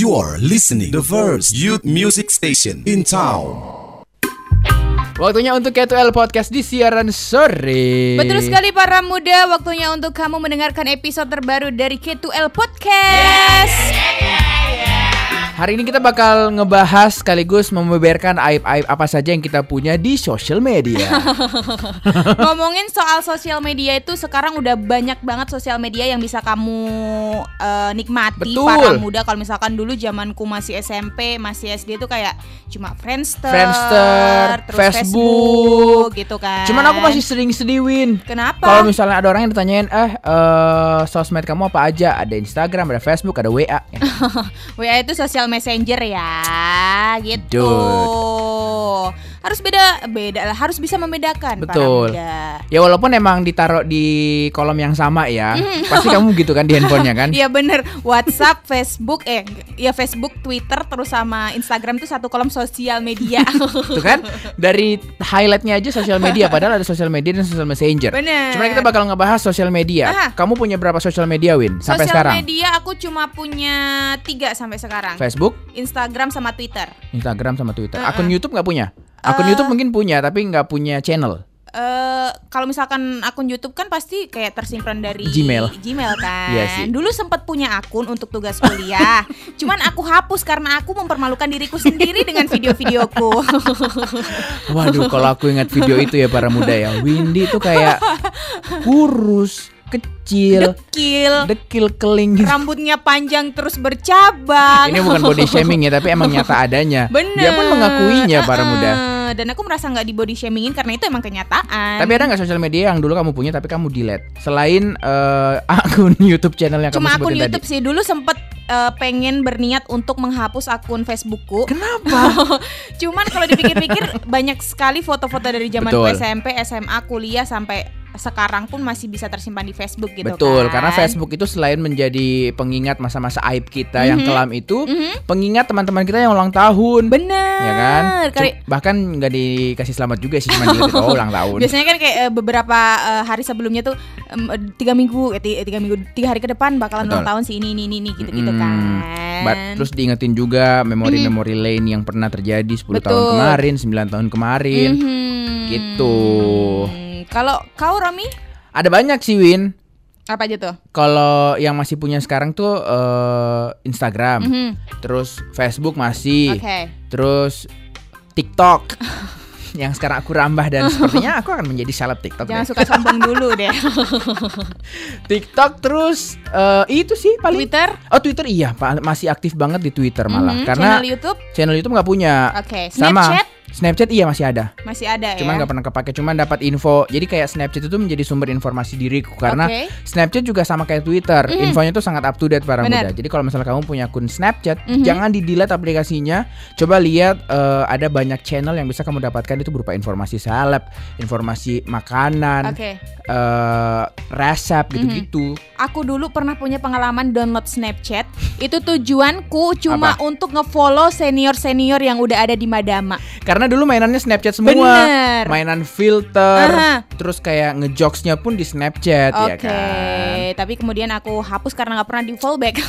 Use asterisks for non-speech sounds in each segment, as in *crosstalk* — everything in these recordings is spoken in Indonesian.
You're listening the first youth music station in town. Waktunya untuk K2L Podcast di siaran sore. Betul sekali para muda, waktunya untuk kamu mendengarkan episode terbaru dari K2L Podcast. Hari ini kita bakal ngebahas sekaligus membeberkan aib-aib apa saja yang kita punya di social media. *laughs* Ngomongin soal sosial media itu sekarang udah banyak banget sosial media yang bisa kamu eh, nikmati Betul. para muda. Kalau misalkan dulu zamanku masih SMP, masih SD itu kayak cuma Friendster, Friendster, terus Facebook. Facebook, gitu kan. Cuman aku masih sering sediwin. Kenapa? Kalau misalnya ada orang yang ditanyain, eh eh, sosmed kamu apa aja? Ada Instagram, ada Facebook, ada WA. Ya. WA itu sosial messenger ya, gitu. Dude. Harus beda, beda lah. Harus bisa membedakan. Betul. Ya walaupun emang ditaruh di kolom yang sama ya, pasti kamu gitu kan di handphonenya kan? *laughs* Iya bener WhatsApp, Facebook, eh ya Facebook, Twitter, terus sama Instagram tuh satu kolom sosial media. *laughs* Tuh kan dari highlightnya aja sosial media padahal ada sosial media dan sosial messenger. Bener. Cuman kita bakal ngebahas sosial media. Aha. Kamu punya berapa sosial media Win sampai sosial sekarang? media aku cuma punya tiga sampai sekarang. Facebook, Instagram sama Twitter. Instagram sama Twitter. Uh-uh. Akun YouTube nggak punya? Akun Eh. YouTube mungkin punya tapi nggak punya channel. eh kalau misalkan akun YouTube kan pasti kayak tersinkron dari Gmail. Gmail *laughs* kan. Iya sih. Dulu sempat punya akun untuk tugas kuliah. *laughs* Cuman aku hapus karena aku mempermalukan diriku sendiri dengan video-videoku. Waduh, kalau aku ingat video itu ya para muda ya, Windy tuh kayak kurus, kecil, Dekil. dekil keling gitu. Rambutnya panjang terus bercabang. Ini bukan body shaming ya, tapi emang nyata adanya. Bener. Dia pun mengakuinya para Uh-uh. muda. Dan aku merasa nggak di body shamingin karena itu emang kenyataan. Tapi ada nggak sosial media yang dulu kamu punya tapi kamu delete selain eh, *laughs* akun YouTube channel yang Cuma kamu akun sebutin YouTube tadi? sih dulu sempet eh, pengen berniat untuk menghapus akun Facebookku. Kenapa? *laughs* Cuman kalau dipikir-pikir banyak sekali foto-foto dari zaman Betul. SMP, SMA, kuliah sampai sekarang pun masih bisa tersimpan di Facebook gitu Betul, kan. karena Facebook itu selain menjadi pengingat masa-masa aib kita yang Mhm. kelam itu, Mhm. pengingat teman-teman kita yang ulang tahun. Bener. Ya kan? Cu- bahkan nggak dikasih selamat juga sih cuma dilihat oh ulang tahun. Biasanya kan kayak eh, beberapa eh, hari sebelumnya tuh eh, tiga minggu, ti- tiga minggu, tiga hari ke depan bakalan Betul. ulang tahun si ini ini ini, ini gitu gitu Mm, kan. But, terus diingetin juga memori-memori lain yang pernah terjadi 10 tahun Betul. kemarin, 9 tahun kemarin. Mhm. Gitu. Kalau kau Romi Ada banyak sih Win. apa aja tuh? Kalau yang masih punya sekarang tuh eh, Instagram, Mhm. terus Facebook masih, Oke. terus TikTok. *laughs* yang sekarang aku rambah dan *laughs* sepertinya aku akan menjadi seleb TikTok. Jangan deh. suka sombong dulu *laughs* deh. TikTok terus eh, itu sih paling. Twitter, Oh Twitter iya masih aktif banget di Twitter malah Mhm. karena channel YouTube, channel YouTube nggak punya. oke. Sama Snapchat Snapchat iya masih ada. masih ada Cuman ya. nggak pernah kepake, cuman dapat info. Jadi kayak Snapchat itu menjadi sumber informasi diriku karena Oke. Snapchat juga sama kayak Twitter, Mhm. infonya tuh sangat up to date para Benar. muda. Jadi kalau misalnya kamu punya akun Snapchat, Mhm. jangan di delete aplikasinya. Coba lihat eh, ada banyak channel yang bisa kamu dapatkan itu berupa informasi seleb, informasi makanan, Oke. eh, resep Mhm. gitu-gitu. Aku dulu pernah punya pengalaman download Snapchat. Itu tujuanku cuma Apa? untuk ngefollow senior-senior yang udah ada di Madama. Karena dulu mainannya Snapchat semua, Bener. mainan filter, Aha. terus kayak ngejokesnya pun di Snapchat ya Oke, kan. tapi kemudian aku hapus karena nggak pernah di fallback. *laughs*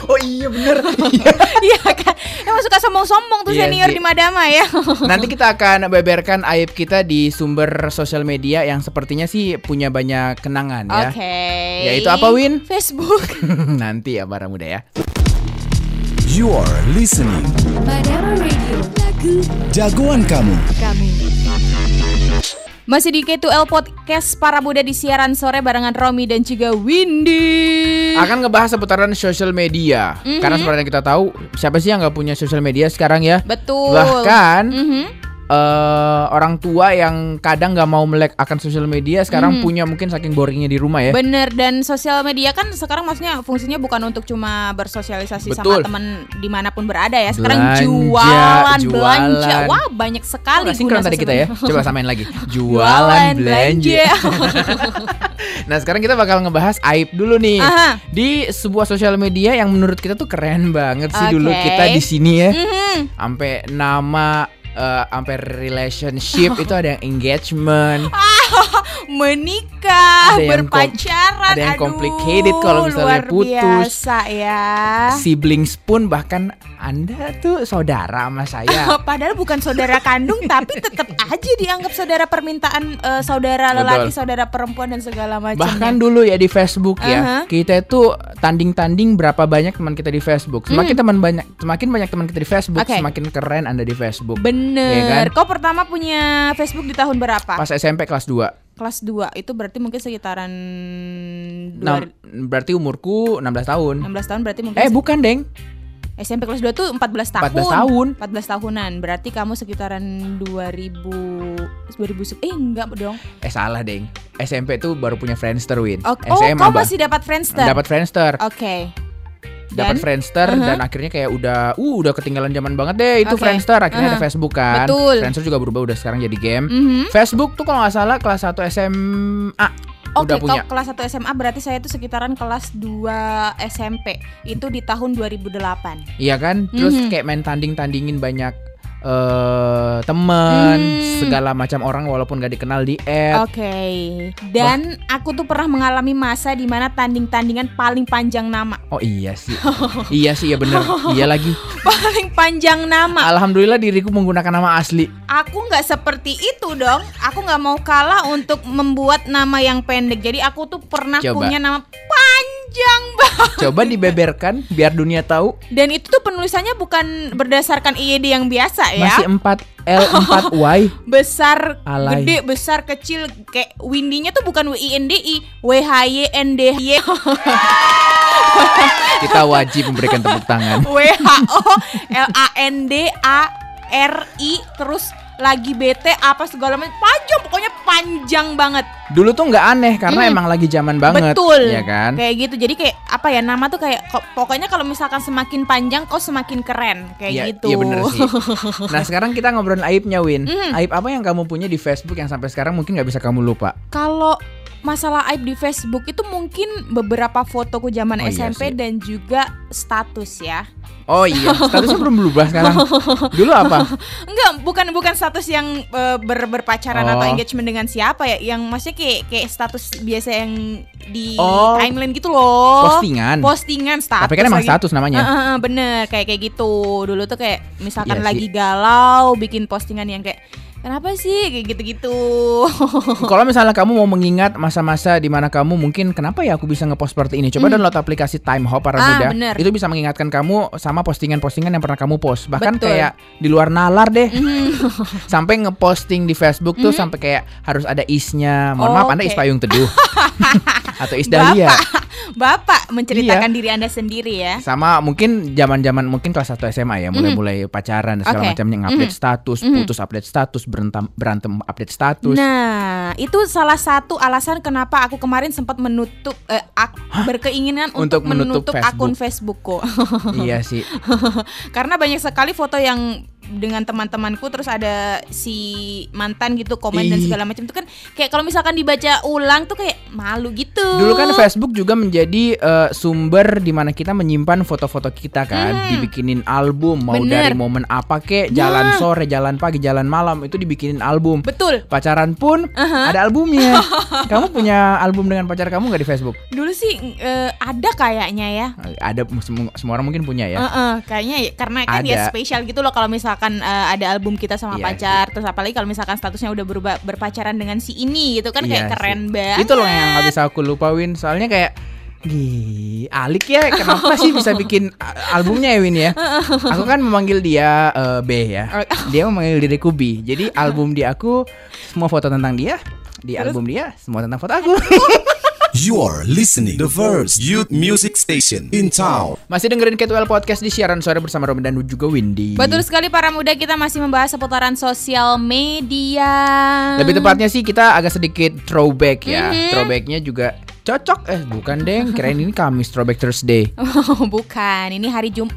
Oh iya bener. *laughs* Iya kan? Emang suka sombong-sombong tuh Iya senior sih. di Madama ya. *laughs* Nanti kita akan beberkan aib kita di sumber sosial media yang sepertinya sih punya banyak kenangan ya. Oke. Yaitu apa, Win? Facebook. Nanti ya para muda ya. You're listening Madama Radio, jagoan kamu. kamu. Masih di K2L Podcast para muda di siaran sore barengan Romi dan juga Windy. Akan ngebahas seputaran sosial media. Mhm. Karena seperti yang kita tahu, siapa sih yang nggak punya sosial media sekarang ya? Betul. Bahkan Mhm. Eh, orang tua yang kadang nggak mau melek akan sosial media sekarang Mhm. punya mungkin saking boringnya di rumah ya. Bener dan sosial media kan sekarang maksudnya fungsinya bukan untuk cuma bersosialisasi Betul. sama teman di mana pun berada ya. Sekarang Belanja, jualan, belanja, jualan. wah banyak sekali. Oh, guna tadi kita ya. Coba samain lagi. *laughs* Jualan, belanja. belanja. *laughs* Nah, sekarang kita bakal ngebahas aib dulu nih. Aha. Di sebuah sosial media yang menurut kita tuh keren banget sih dulu Oke. kita di sini ya. Mhm. Sampai nama eh, sampai relationship *laughs* itu ada yang engagement. Menikah, Ada yang berpacaran, ada yang aduh, complicated kalau misalnya luar putus. biasa ya. Siblings pun bahkan Anda tuh saudara sama saya. *laughs* Padahal bukan saudara kandung tapi tetap aja dianggap saudara permintaan eh, saudara Betul. lelaki, saudara perempuan dan segala macam. Bahkan dulu ya di Facebook ya, Aha. kita itu tanding-tanding berapa banyak teman kita di Facebook. Semakin teman banyak, semakin banyak teman kita di Facebook, Hmm. Oke. semakin keren Anda di Facebook. Bener. Iya kan? Kau pertama punya Facebook di tahun berapa? Pas SMP kelas 2. Kelas 2 itu berarti mungkin sekitaran Nah, berarti umurku 16 tahun. 16 tahun berarti mungkin Eh, bukan, Deng. SMP kelas 2 tuh 14 tahun. 14 tahun. 14 tahunan. Berarti kamu sekitaran 2000 2000 eh enggak dong. Eh, salah, Deng. SMP tuh baru punya Friendster, Win. Oh, oh SMA kau bah. masih dapat Friendster. dapat Friendster. Oke. Dapat? Friendster Uh-huh. dan akhirnya kayak udah uh udah ketinggalan zaman banget deh itu Oke. Friendster akhirnya ada Uh-huh. Facebook kan Betul. Friendster juga berubah udah sekarang jadi game Mhm. Facebook tuh kalau nggak salah kelas 1 SMA Oke, udah punya kelas 1 SMA berarti saya tuh sekitaran kelas 2 SMP. Itu di tahun 2008. iya kan terus Mhm. kayak main tanding tandingin banyak eh teman Hmm. segala macam orang walaupun gak dikenal di add Oke. Dan aku tuh pernah mengalami masa di mana tanding-tandingan paling panjang nama. oh iya sih *laughs* iya sih ya bener iya lagi *laughs* Paling panjang nama. alhamdulillah diriku menggunakan nama asli Aku nggak seperti itu dong. Aku nggak mau kalah untuk membuat nama yang pendek. Jadi aku tuh pernah Coba. punya nama panjang *laughs* banget. coba dibeberkan biar dunia tahu Dan itu tuh penulisannya bukan berdasarkan IED yang biasa ya. masih 4 L *laughs* 4 Y besar, Alay. gede, besar, kecil kayak windinya tuh bukan W I N D I, W H Y N D Y *laughs* kita wajib memberikan tepuk tangan W H O L A N D A R I terus lagi bete apa segala macam panjang pokoknya panjang banget Dulu tuh nggak aneh karena Hmm. emang lagi zaman banget. betul Ya kan? kayak gitu jadi kayak apa ya nama tuh kayak kok- pokoknya kalau misalkan semakin panjang kau semakin keren kayak Iya, gitu Iya bener sih. *laughs* Nah sekarang kita ngobrolin aibnya Win. Hmm. Aib apa yang kamu punya di Facebook yang sampai sekarang mungkin nggak bisa kamu lupa? kalau masalah aib di Facebook itu mungkin beberapa fotoku zaman Oh, iya SMP sih. dan juga status ya Oh iya, *laughs* statusnya belum berubah sekarang. Dulu apa? *laughs* Enggak, bukan bukan status yang eh, ber, berpacaran Oh. atau engagement dengan siapa ya, yang maksudnya kayak kayak status biasa yang di Oh. timeline gitu loh. Postingan. Postingan status. Tapi kan emang lagi. status namanya. Eh, eh, bener kayak kayak gitu. Dulu tuh kayak misalkan Iya lagi galau bikin postingan yang kayak kenapa sih kayak gitu-gitu. *laughs* Kalau misalnya kamu mau mengingat masa-masa di mana kamu mungkin kenapa ya aku bisa ngepost seperti ini? Coba download aplikasi Time Hop para. Ah, muda. bener. Itu bisa mengingatkan kamu sama postingan-postingan yang pernah kamu post. Bahkan Betul. kayak di luar nalar deh. Mhm. *laughs* sampai ngeposting di Facebook tuh sampai kayak harus ada isnya. Mohon maaf, Anda Oke. is payung teduh. *laughs* Atau is dahlia. Bapak, Bapak menceritakan Iya. diri Anda sendiri ya. Sama mungkin zaman-zaman mungkin kelas 1 SMA ya, mulai-mulai pacaran dan segala. Oke. macamnya update Mhm. status, Mhm. putus update status, berantem berantem update status. Nah, itu salah satu alasan kenapa aku kemarin sempat menutup eh, ak- berkeinginan Untuk untuk, menutup menutup, akun Facebookku. iya sih. *laughs* Karena banyak sekali foto yang dengan teman-temanku terus ada si mantan gitu komen dan Ih. segala macam itu kan kayak kalau misalkan dibaca ulang tuh kayak malu gitu. Dulu kan Facebook juga menjadi eh, sumber di mana kita menyimpan foto-foto kita kan, Hmm. dibikinin album mau Bener. dari momen apa kek, jalan Nah. sore, jalan pagi, jalan malam itu dibikinin album. Betul. Pacaran pun ada albumnya. *laughs* kamu punya album dengan pacar kamu nggak di Facebook? Dulu sih eh, ada kayaknya ya. Ada semua, semua orang mungkin punya ya. Heeh, kayaknya ya, karena kan ya Ada. spesial gitu loh kalau misalkan eh, ada album kita sama Iya pacar terus apalagi kalau misalkan statusnya udah berubah berpacaran dengan si ini gitu kan Iya kayak sih. keren banget. Itu loh yang nggak bisa aku lupain. Soalnya kayak Gih, Alik ya kenapa sih bisa bikin albumnya ya Win ya? *laughs* Aku kan memanggil dia eh, B ya. Oh. Dia memanggil diriku B. Jadi album di aku semua foto tentang dia, di album dia semua tentang foto aku. *laughs* You're listening the first youth music station in town. Masih dengerin Catwell Podcast di siaran sore bersama Robin dan juga Windy. Betul sekali para muda kita masih membahas seputaran sosial media. Lebih tepatnya sih kita agak sedikit throwback ya. Mhm. Throwbacknya juga cocok. Eh bukan deng, kirain ini Kamis Throwback Thursday. *laughs* Oh, bukan, ini hari Jumat.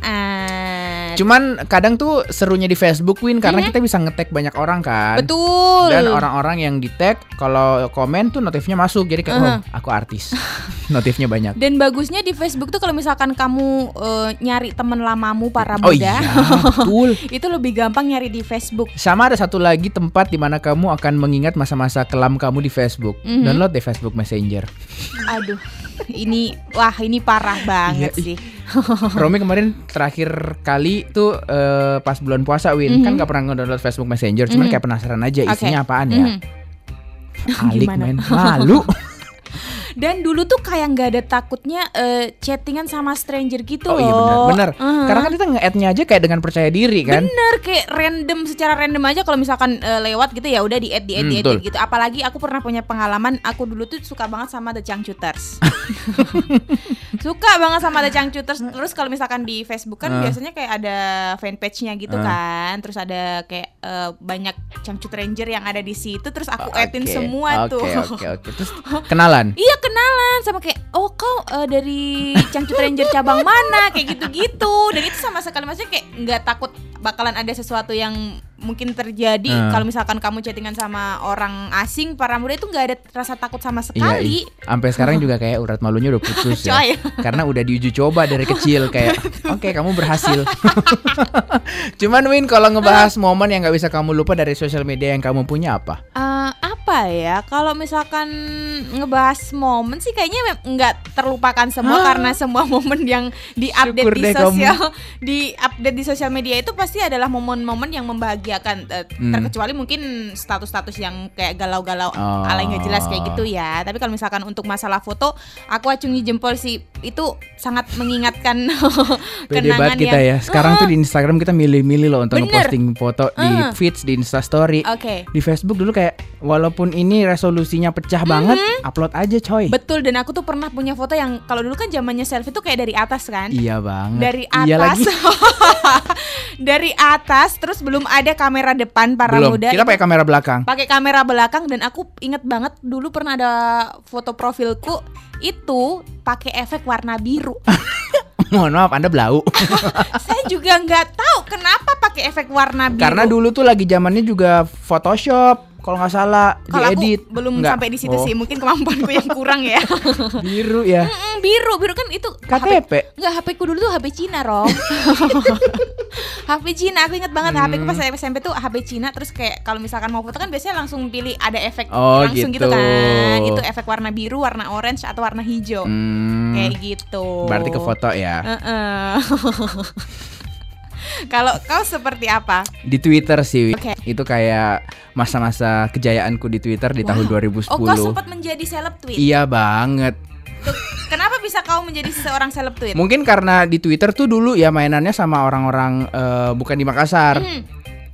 Cuman kadang tuh serunya di Facebook Win karena kita bisa nge-tag banyak orang kan. Betul. Dan orang-orang yang di tag kalau komen tuh notifnya masuk jadi kayak Uh-huh. oh aku artis. *laughs* Notifnya banyak. Dan bagusnya di Facebook tuh kalau misalkan kamu eh, nyari temen lamamu para Oh muda, iya, betul. *laughs* itu lebih gampang nyari di Facebook. Sama ada satu lagi tempat di mana kamu akan mengingat masa-masa kelam kamu di Facebook. Mhm. Download deh Facebook Messenger. Aduh, ini wah ini parah banget Iya, sih. *laughs* Romi kemarin terakhir kali tuh eh, pas bulan puasa Win kan gak pernah nge-download Facebook Messenger, cuman Mhm. kayak penasaran aja isinya apaan ya. Mhm. Alik Gimana? men, malu. *laughs* Dan dulu tuh kayak nggak ada takutnya eh, chattingan sama stranger gitu oh iya loh. benar, benar. Uh-huh. Karena kan kita nge-add-nya aja kayak dengan percaya diri kan. Bener kayak random secara random aja kalau misalkan eh, lewat gitu ya udah di add di add Hmm, di add gitu. Apalagi aku pernah punya pengalaman aku dulu tuh suka banget sama The Changcuters. *laughs* suka banget sama The Changcuters. Terus kalau misalkan di Facebook kan Ah. biasanya kayak ada fanpage-nya gitu Ah. kan. Terus ada kayak eh, banyak Changcut Ranger yang ada di situ terus aku Oke, addin semua tuh. Oke oke oke. Terus kenalan. *laughs* Iya kenalan sama kayak oh kau eh, dari Cangcut Ranger cabang mana? Kayak gitu-gitu. Dan itu sama sekali maksudnya kayak nggak takut bakalan ada sesuatu yang mungkin terjadi Hmm. kalau misalkan kamu chattingan sama orang asing para muda itu nggak ada rasa takut sama Iya, sekali. i- sampai sekarang juga kayak urat malunya udah putus ya. Karena udah diuji coba dari kecil kayak oke kamu berhasil. *laughs* Cuman Win kalau ngebahas momen yang nggak bisa kamu lupa dari sosial media yang kamu punya apa? Eh, apa ya kalau misalkan ngebahas momen sih kayaknya nggak terlupakan semua Hah? karena semua momen yang diupdate di sosial *laughs* di update di sosial media itu pasti adalah momen-momen yang membahagiakan eh, Hmm. terkecuali mungkin status-status yang kayak galau-galau Oh. ala nggak jelas kayak gitu ya tapi kalau misalkan untuk masalah foto aku acungi jempol sih itu sangat mengingatkan *laughs* kenangan kita yang ya. Sekarang tuh di Instagram kita milih-milih loh untuk Bener. ngeposting foto di Uh. feeds, di Instastory. oke Di Facebook dulu kayak walaupun ini resolusinya pecah banget, upload aja coy. Betul dan aku tuh pernah punya foto yang kalau dulu kan zamannya selfie tuh kayak dari atas kan Iya banget. dari Iya atas lagi. *laughs* dari atas terus belum ada kamera depan para Belum. muda Kita pakai kamera belakang. pakai kamera belakang dan aku inget banget dulu pernah ada foto profilku itu pakai efek warna biru *laughs* Mohon maaf, Anda blau. *laughs* saya juga nggak tahu kenapa pakai efek warna biru Karena dulu tuh lagi zamannya juga Photoshop, kalau nggak salah kalau aku diedit. belum Nggak. sampai di situ Oh, sih mungkin kemampuanku yang kurang ya *laughs* Biru ya. Mm, biru biru kan itu KTP. Enggak, HP ku dulu tuh HP Cina, Rom. *laughs* HP Cina, aku inget banget HP ku pas Hmm. SMP tuh HP Cina terus kayak kalau misalkan mau foto kan biasanya langsung pilih ada efek Oh, langsung gitu. gitu. kan. Itu efek warna biru, warna orange atau warna hijau. Hmm, Kayak gitu. berarti ke foto ya. Heeh. *laughs* *laughs* Kalau kau seperti apa? Di Twitter sih. Oke. Itu kayak masa-masa kejayaanku di Twitter di tahun 2010. Oh, kau sempat menjadi seleb tweet. Iya banget. Tuh, Kenapa bisa kau menjadi seorang seleb tweet? Mungkin karena di Twitter tuh dulu ya mainannya sama orang-orang eh, bukan di Makassar. Hmm,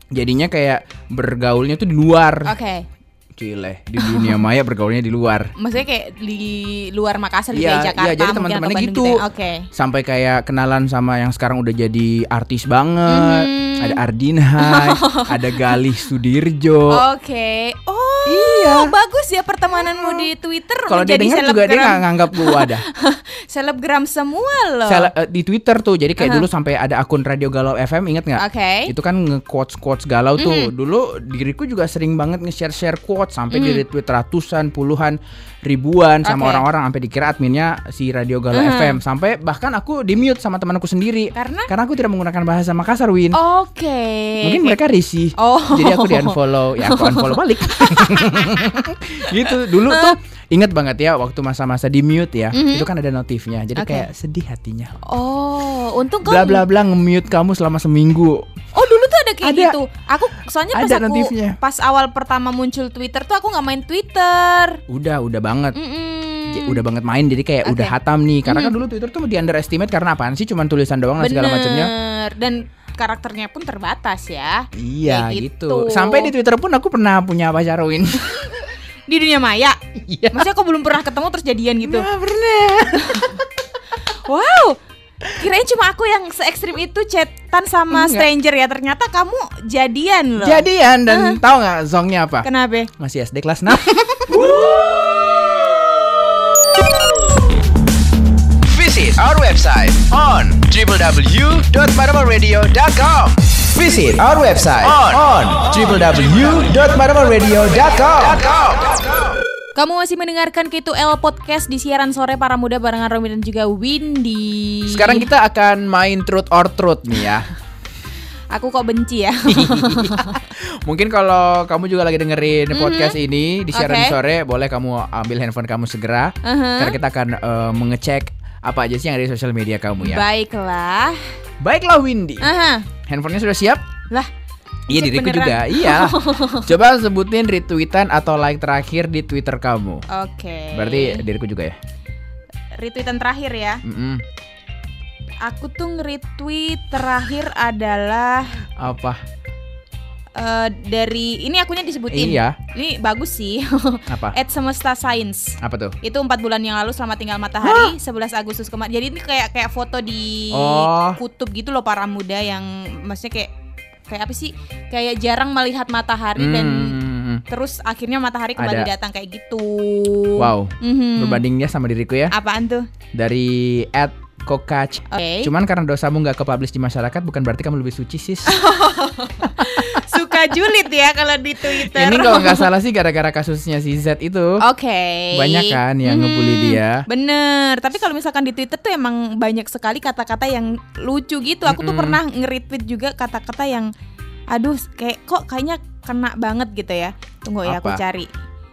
Jadinya kayak bergaulnya tuh di luar. Oke. Cile, di dunia *laughs* maya bergaulnya di luar. Maksudnya kayak di luar Makassar di Iya, Jakarta iya, jadi teman-temannya Bandung gitu. ya. Oke. Sampai kayak kenalan sama yang sekarang udah jadi artis banget. Hmm. Ada Ardinhai, *laughs* ada Galih Sudirjo. Oke. Oh, Iya. bagus ya pertemananmu di Twitter Kalau dia dengar juga dia nggak selebgram. nganggap gua ada. *laughs* selebgram semua loh. Sele- eh, di Twitter tuh, jadi kayak dulu sampai ada akun Radio Galau FM, inget nggak? Oke. Itu kan nge-quotes quotes galau tuh. Dulu diriku juga sering banget nge-share share quotes sampai di retweet ratusan, puluhan, ribuan sama orang-orang sampai dikira adminnya si Radio Galau FM. Sampai bahkan aku di-mute sama temanku sendiri. Karena? Karena aku tidak menggunakan bahasa Makassar, Win. Oke. Mungkin mereka risih. Oh. Jadi aku di-unfollow, ya aku unfollow *laughs* balik. *laughs* gitu. Dulu tuh inget banget ya waktu masa-masa di mute ya. Itu kan ada notifnya. Jadi Oke. kayak sedih hatinya. Oh, untung kau Bla bla bla nge-mute kamu selama seminggu. Oh, dulu kayak Ada. gitu. Aku soalnya pas Ada aku notifnya. pas awal pertama muncul Twitter tuh aku nggak main Twitter. Udah, udah banget. Mm-mm. J- Udah banget main jadi kayak Oke. udah hatam nih. Karena kan dulu Twitter tuh di underestimate karena apaan sih? Cuman tulisan doang dan segala macamnya. Dan karakternya pun terbatas ya. Iya Kayak gitu. gitu. Sampai di Twitter pun aku pernah punya pacar Win. *laughs* Di dunia maya. Iya. Maksudnya kok belum pernah ketemu terus jadian gitu? Nah, pernah. *laughs* Wow. Kirain cuma aku yang se ekstrim itu chatan sama Enggak. stranger ya. Ternyata kamu jadian loh. Jadian dan tahu nggak zongnya apa? Kenapa? Masih SD kelas 6 Visit *laughs* our website on www.madamalradio.com Visit our website On. on www.madamalradio.com. Kamu masih mendengarkan K2L Podcast di siaran sore para muda barengan Romi dan juga Windy. Sekarang kita akan main truth or truth nih ya. *laughs* Aku kok benci ya. *laughs* Mungkin kalau kamu juga lagi dengerin podcast ini di siaran Oke. sore, boleh kamu ambil handphone kamu segera Uh-huh. karena kita akan eh, mengecek apa aja sih yang ada di sosial media kamu ya. Baiklah. Baiklah Windy, Aha. handphonenya sudah siap? Lah, Iya diriku beneran. juga, iya. *laughs* Coba sebutin retweetan atau like terakhir di Twitter kamu. oke. Berarti diriku juga ya. retweetan terakhir ya. Mm-mm. Aku tuh nge-retweet terakhir adalah Apa? eh, dari ini akunya disebutin. Iya. Ini bagus sih. *laughs* Apa? At Semesta Science. Apa tuh? Itu empat bulan yang lalu selama tinggal matahari 11 Agustus kemarin. Jadi ini kayak kayak foto di Oh. kutub gitu loh para muda yang maksudnya kayak kayak apa sih? Kayak jarang melihat matahari dan Hmm. terus akhirnya matahari kembali Ada. datang kayak gitu. Wow. Mhm. Berbandingnya sama diriku ya. Apaan tuh? Dari at Kokach. Oke. Cuman karena dosamu nggak ke-publish di masyarakat bukan berarti kamu lebih suci sis. *laughs* Julid ya kalau di Twitter. Ini kalau nggak salah sih gara-gara kasusnya si Z itu. Oke. Banyak kan yang Mhm. ngebully dia. Bener. Tapi kalau misalkan di Twitter tuh emang banyak sekali kata-kata yang lucu gitu. Aku tuh Mm-mm. pernah nge-retweet juga kata-kata yang aduh kayak kok kayaknya kena banget gitu ya. Tunggu ya aku Apa? cari.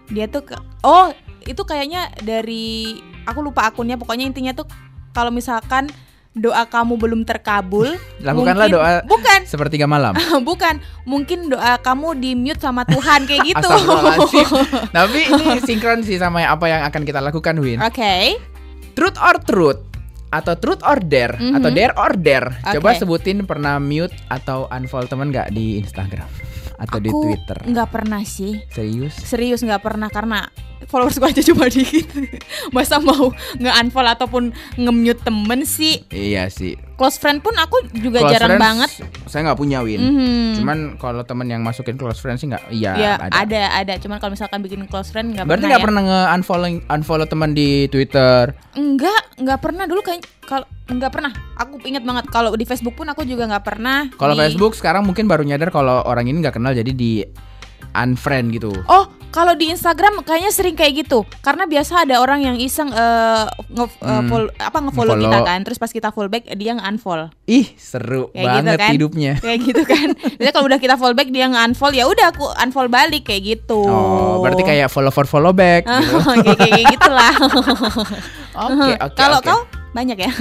Dia tuh ke- oh, itu kayaknya dari aku lupa akunnya pokoknya intinya tuh kalau misalkan doa kamu belum terkabul, Lakukanlah mungkin- doa Bukan, sepertiga malam. *laughs* bukan. Mungkin doa kamu di mute sama Tuhan kayak gitu. *laughs* Tapi ini sinkron sih sama apa yang akan kita lakukan Win. Oke. Truth or truth atau truth or dare Mhm. atau dare or dare. Coba Oke. sebutin pernah mute atau unfollow teman nggak di Instagram atau di Aku Twitter. nggak pernah sih. Serius? Serius nggak pernah karena followers gue aja cuma *laughs* dikit. Masa mau nge-unfollow ataupun nge-mute temen sih. Iya sih. Close friend pun aku juga Close jarang friends, banget. Saya nggak punya Win. Mhm. Cuman kalau teman yang masukin close friends sih nggak. Iya ya ada. ada. ada Cuman kalau misalkan bikin close friend nggak Berarti pernah nggak ya. pernah nge unfollow unfollow teman di Twitter. Enggak, nggak pernah dulu kayak kalau nggak pernah. Aku inget banget kalau di Facebook pun aku juga nggak pernah. Kalau Di- Facebook sekarang mungkin baru nyadar kalau orang ini nggak kenal jadi di unfriend gitu. Oh, kalau di Instagram kayaknya sering kayak gitu. Karena biasa ada orang yang iseng eh, nge eh, Hmm. follow- apa nge-follow Nge-follow. kita kan. Terus pas kita follow back dia nge-unfollow. Ih seru Kayak gitu banget kan. hidupnya. *laughs* Kayak gitu kan. Biasanya kalau udah kita follow back dia nge-unfollow ya udah aku unfollow balik kayak gitu. Oh, berarti kayak follow for follow back *laughs* gitu. kayak kayak gitulah. *laughs* Oke, oke. Kalau kau banyak ya? *laughs*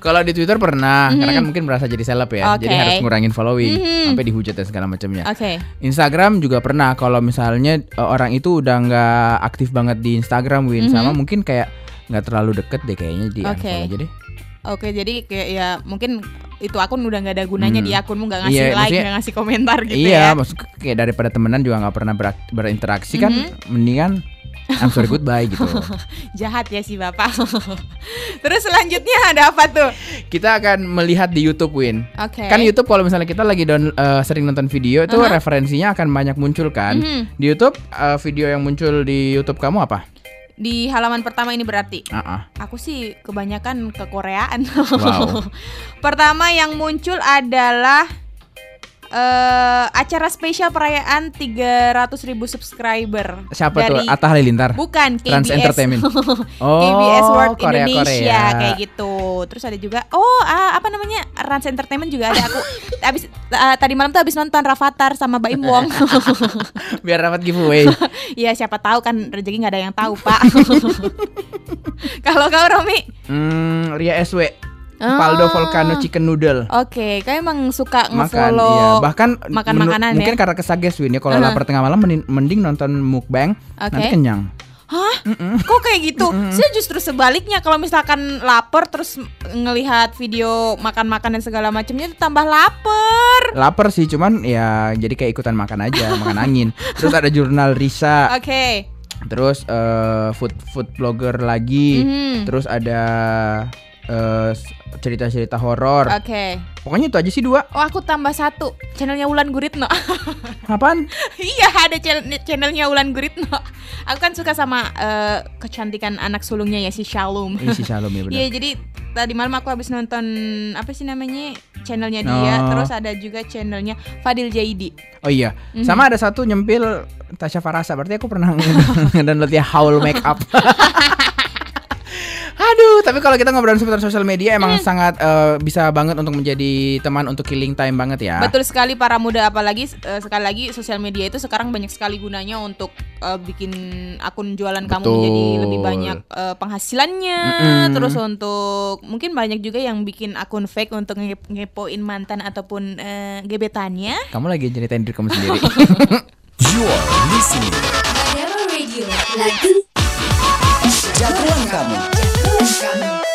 Kalau di Twitter pernah, karena kan mungkin merasa jadi seleb ya, Oke. jadi harus ngurangin following Mhm. sampai dihujat dan segala macamnya. Oke. Instagram juga pernah kalau misalnya uh, orang itu udah nggak aktif banget di Instagram Win sama mungkin kayak nggak terlalu deket deh kayaknya di. Oke. unfollow aja deh. Oke, jadi kayak ya mungkin itu akun udah nggak ada gunanya Hmm. di akunmu nggak ngasih Iya, like, nggak ngasih komentar gitu iya, ya. maksud kayak daripada temenan juga nggak pernah berinteraksi kan, Mhm. mendingan I'm sorry goodbye gitu. *laughs* Jahat ya si Bapak. *laughs* Terus selanjutnya ada apa tuh? Kita akan melihat di YouTube Win. Oke. Kan YouTube kalau misalnya kita lagi down, uh, sering nonton video itu Aha. referensinya akan banyak muncul kan. Mhm. Di YouTube uh, video yang muncul di YouTube kamu apa? Di halaman pertama ini berarti ah. Aku sih kebanyakan ke Koreaan. Wow. *laughs* Pertama yang muncul adalah eh acara spesial perayaan 300.000 subscriber. Siapa tuh? Dari- Atta Halilintar. Bukan Trans KBS. Entertainment. *laughs* Oh, KBS World Korea, Indonesia Korea. kayak gitu. Terus ada juga oh ah, apa namanya? Rans Entertainment juga ada aku. *laughs* habis ah, tadi malam tuh habis nonton Rafathar sama Baim Wong. *laughs* Biar dapat giveaway. ya siapa tahu kan rezeki nggak ada yang tahu, Pak. Kalau kau Romi? Hmm, Ria SW. Ah. Paldo Volcano Chicken Noodle. Oke, kayak emang suka Makan, iya. Bahkan makan makanan mungkin ya. karena kesages Win ya. Kalau Aha. lapar tengah malam mending, nonton mukbang, Oke. nanti kenyang. Hah? Kok kayak gitu? Saya justru sebaliknya kalau misalkan lapar terus ngelihat video makan-makan dan segala macamnya itu tambah lapar. Lapar sih, cuman ya jadi kayak ikutan makan aja, *laughs* makan angin. Terus ada jurnal Risa, Oke. terus eh, food food blogger lagi, Mhm. terus ada eh, cerita-cerita horor. Oke. Pokoknya itu aja sih dua. Oh, aku tambah satu. Channelnya Wulan Guritno. *laughs* Apaan? iya, ada channel- channelnya Wulan Guritno. Aku kan suka sama eh, kecantikan anak sulungnya ya si Shalom. Ini si Shalom ya *laughs* benar. Iya, jadi tadi malam aku habis nonton apa sih namanya channelnya dia, Oh. terus ada juga channelnya Fadil Jaidi. Oh iya, Mhm. sama ada satu nyempil Tasya Farasa. Berarti aku pernah *laughs* ngedownload ya Howl Makeup. Aduh, tapi kalau kita ngobrol seputar sosial media emang sangat eh, bisa banget untuk menjadi teman untuk killing time banget ya. Betul sekali para muda apalagi eh, sekali lagi sosial media itu sekarang banyak sekali gunanya untuk eh, bikin akun jualan kamu Betul. menjadi lebih banyak eh, penghasilannya. Mm-mm. Terus untuk mungkin banyak juga yang bikin akun fake untuk nge- ngepoin mantan ataupun eh, gebetannya. Kamu lagi ceritain diri kamu sendiri. *laughs* You are listening. Radio. Lagu Jagoan kamu. Gano.